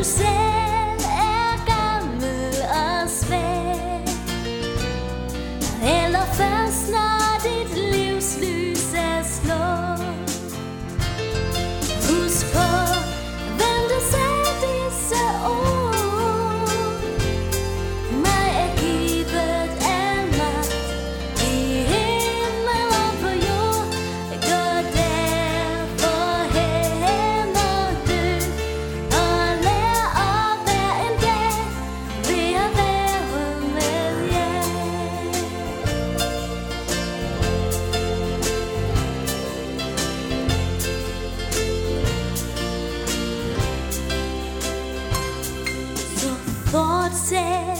Når du said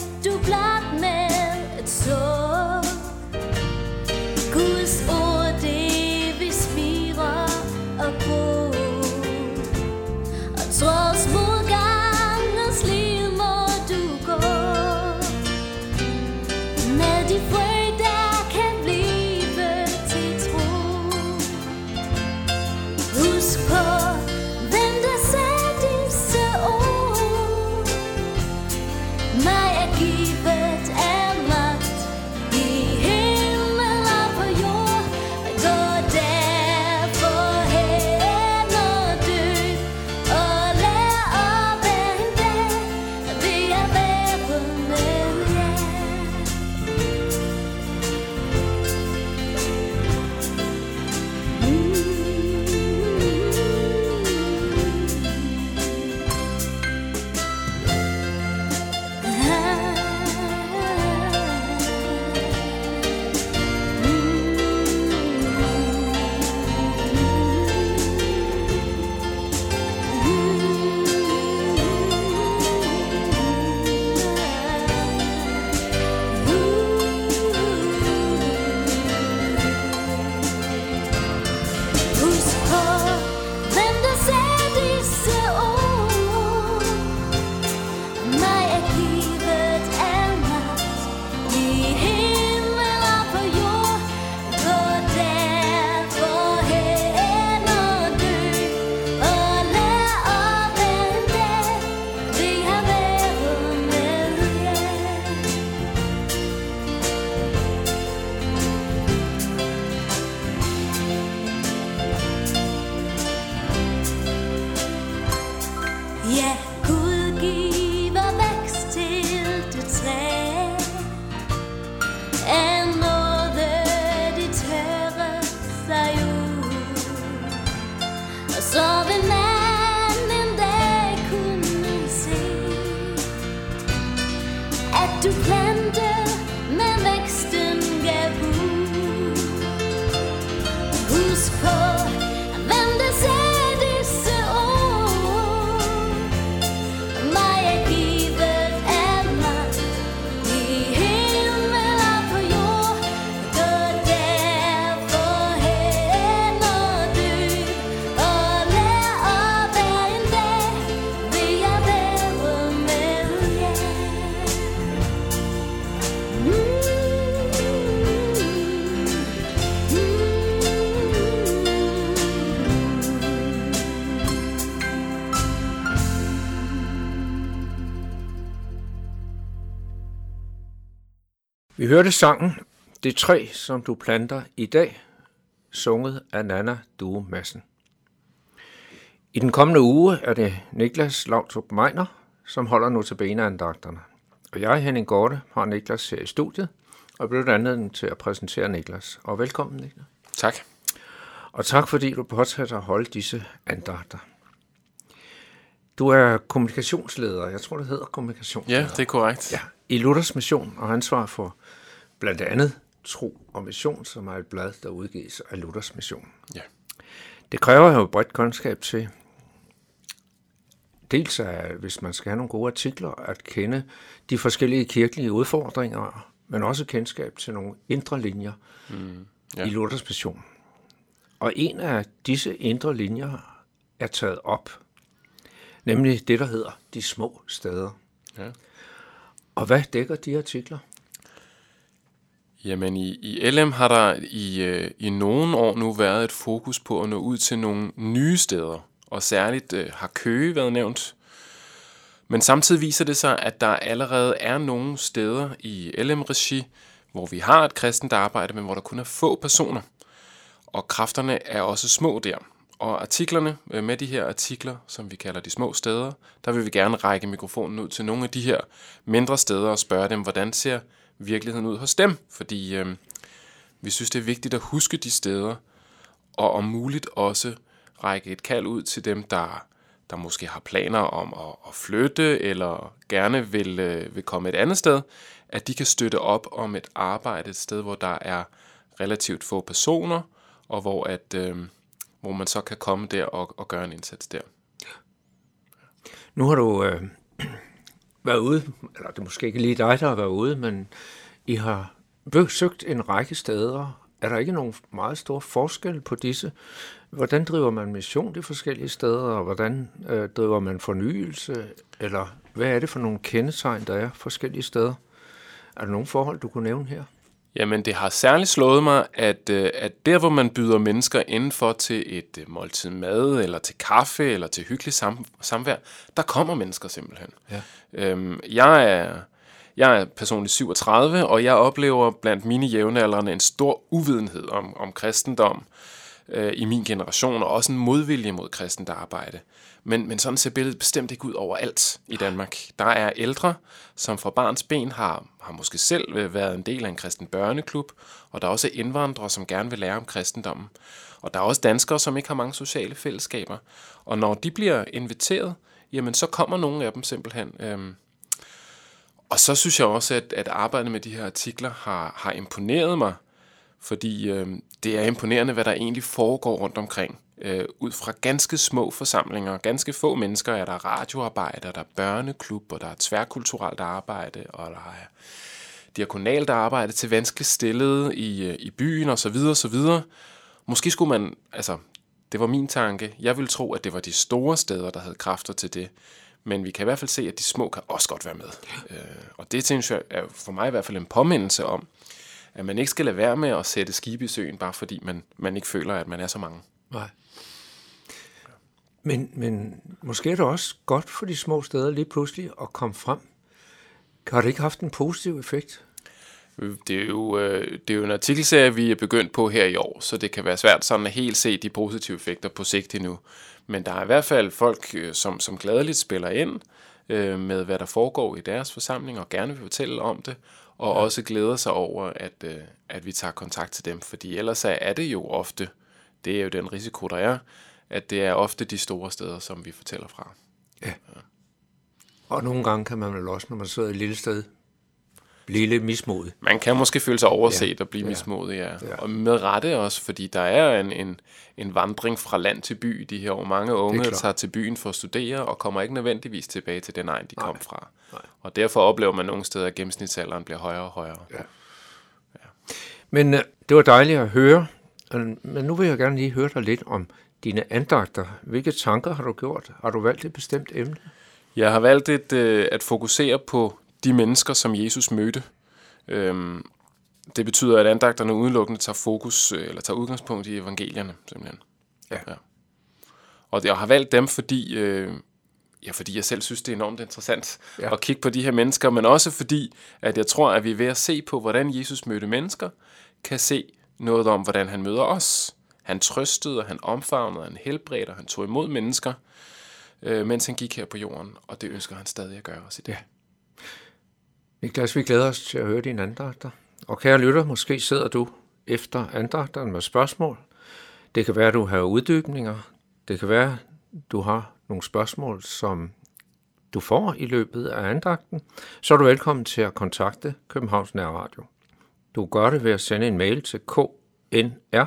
At du Vi hørte sangen Det træ, som du planter i dag, sunget af Nana Due Madsen. I den kommende uge er det Niklas Lautrup Meiner, som holder notabeneandagterne. Og jeg, Henning Gorte, har Niklas her i studiet, og blevet anledning til at præsentere Niklas. Og velkommen, Niklas. Tak. Og tak fordi du påtager at holde disse andagter. Du er kommunikationsleder, jeg tror det hedder kommunikationsleder. Ja, det er korrekt. Ja, i Luthers Mission og ansvar for blandt andet Tro og Mission, som er et blad, der udgives af Luthers Mission. Ja. Det kræver jo bredt kundskab til, dels at hvis man skal have nogle gode artikler, at kende de forskellige kirkelige udfordringer, men også kendskab til nogle indre linjer mm, ja. i Luthers Mission. Og en af disse indre linjer er taget op, nemlig det, der hedder de små steder. Ja. Og hvad dækker de artikler? Jamen i, i LM har der i, øh, i nogle år nu været et fokus på at nå ud til nogle nye steder. Og særligt øh, har Køge været nævnt. Men samtidig viser det sig, at der allerede er nogle steder i LM-regi, hvor vi har et kristent arbejde, men hvor der kun er få personer. Og kræfterne er også små der. Og artiklerne øh, med de her artikler, som vi kalder de små steder, der vil vi gerne række mikrofonen ud til nogle af de her mindre steder og spørge dem, hvordan ser virkeligheden ud hos dem? Fordi øh, vi synes, det er vigtigt at huske de steder, og om muligt også række et kald ud til dem, der, der måske har planer om at, at flytte, eller gerne vil, øh, vil komme et andet sted, at de kan støtte op om et arbejde et sted, hvor der er relativt få personer, og hvor, at, øh, hvor man så kan komme der og, og gøre en indsats der. Nu har du øh, været ude, eller det er måske ikke lige dig, der har været ude, men I har besøgt en række steder. Er der ikke nogen meget stor forskel på disse? Hvordan driver man mission de forskellige steder, og hvordan øh, driver man fornyelse? Eller hvad er det for nogle kendetegn, der er forskellige steder? Er der nogle forhold, du kunne nævne her? Jamen, det har særligt slået mig, at, øh, at der, hvor man byder mennesker indenfor til et øh, måltid mad, eller til kaffe, eller til hyggelig sam- samvær, der kommer mennesker simpelthen. Ja. Øhm, jeg, er, jeg er personligt 37, og jeg oplever blandt mine jævnaldrende en stor uvidenhed om, om kristendom øh, Øh, i min generation, og også en modvilje mod kristent arbejde. Men, men sådan ser billedet bestemt ikke ud overalt i Danmark. Der er ældre, som fra barns ben har, har måske selv øh, været en del af en kristen børneklub, og der er også indvandrere, som gerne vil lære om kristendommen. Og der er også danskere, som ikke har mange sociale fællesskaber. Og når de bliver inviteret, jamen så kommer nogle af dem simpelthen. Øhm, og så synes jeg også, at, at arbejdet med de her artikler har, har imponeret mig, fordi øh, det er imponerende, hvad der egentlig foregår rundt omkring. Øh, ud fra ganske små forsamlinger, ganske få mennesker, er der radioarbejde, der er børneklub, og der er tværkulturelt arbejde, og der er diakonalt arbejde til vanskeligt stillede i, øh, i byen osv. osv. Måske skulle man, altså, det var min tanke, jeg ville tro, at det var de store steder, der havde kræfter til det. Men vi kan i hvert fald se, at de små kan også godt være med. Øh, og det synes jeg er for mig i hvert fald en påmindelse om, at man ikke skal lade være med at sætte skib i søen, bare fordi man, man ikke føler, at man er så mange. Nej. Men, men måske er det også godt for de små steder lige pludselig at komme frem. Har det ikke haft en positiv effekt? Det er, jo, øh, det er jo en artikelserie, vi er begyndt på her i år, så det kan være svært sådan at helt se de positive effekter på sigt endnu. Men der er i hvert fald folk, øh, som, som gladeligt spiller ind øh, med, hvad der foregår i deres forsamling, og gerne vil fortælle om det, og ja. også glæder sig over, at, øh, at vi tager kontakt til dem. Fordi ellers er det jo ofte, det er jo den risiko, der er, at det er ofte de store steder, som vi fortæller fra. Ja. Og nogle gange kan man vel også, når man sidder i et lille sted, blive lidt mismodig. Man kan måske føle sig overset ja. og blive Ja. ja. mismodig, ja. Ja. ja. Og med rette også, fordi der er en, en, en vandring fra land til by i de her år. Mange unge tager til byen for at studere og kommer ikke nødvendigvis tilbage til den egen, de Nej. kom fra. Nej. Og derfor oplever man nogle steder, at gennemsnitsalderen bliver højere og højere. Ja. Men øh, det var dejligt at høre. Øh, Men nu vil jeg gerne lige høre dig lidt om dine andagter. Hvilke tanker har du gjort? Har du valgt et bestemt emne? Jeg har valgt et, øh, at fokusere på de mennesker, som Jesus mødte. Øhm, det betyder, at andagterne udelukkende tager fokus, øh, eller tager udgangspunkt i evangelierne, simpelthen. Ja. ja. Og jeg har valgt dem, fordi, øh, ja, fordi jeg selv synes, det er enormt interessant Ja. at kigge på de her mennesker, men også fordi, at jeg tror, at vi ved at se på, hvordan Jesus mødte mennesker, kan se noget om, hvordan han møder os. Han trøstede, og han omfavnede, han helbredte, og han tog imod mennesker, øh, mens han gik her på jorden, og det ønsker han stadig at gøre også i dag. Ja. Niklas, vi glæder os til at høre dine andagter. Og kære lytter, måske sidder du efter andagterne med spørgsmål. Det kan være, at du har uddybninger. Det kan være, at du har nogle spørgsmål, som du får i løbet af andagten. Så er du velkommen til at kontakte Københavns Nærradio. Du gør det ved at sende en mail til knr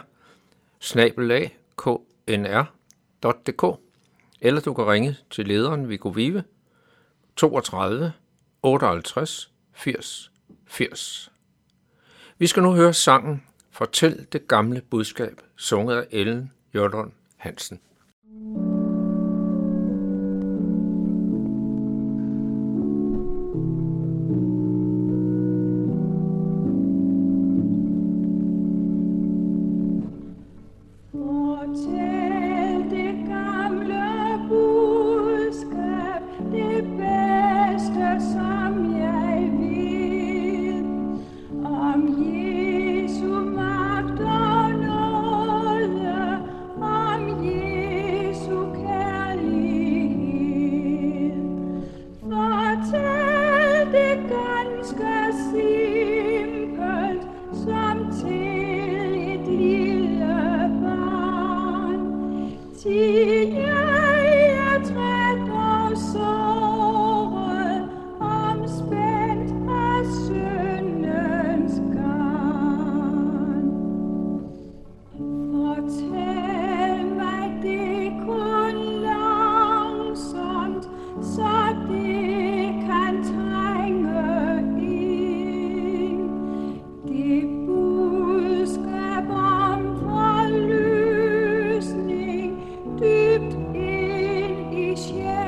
knr.dk eller du kan ringe til lederen Viggo Vive 32 58 80 80. Vi skal nu høre sangen Fortæl det gamle budskab, sunget af Ellen Jørlund Hansen. appreciate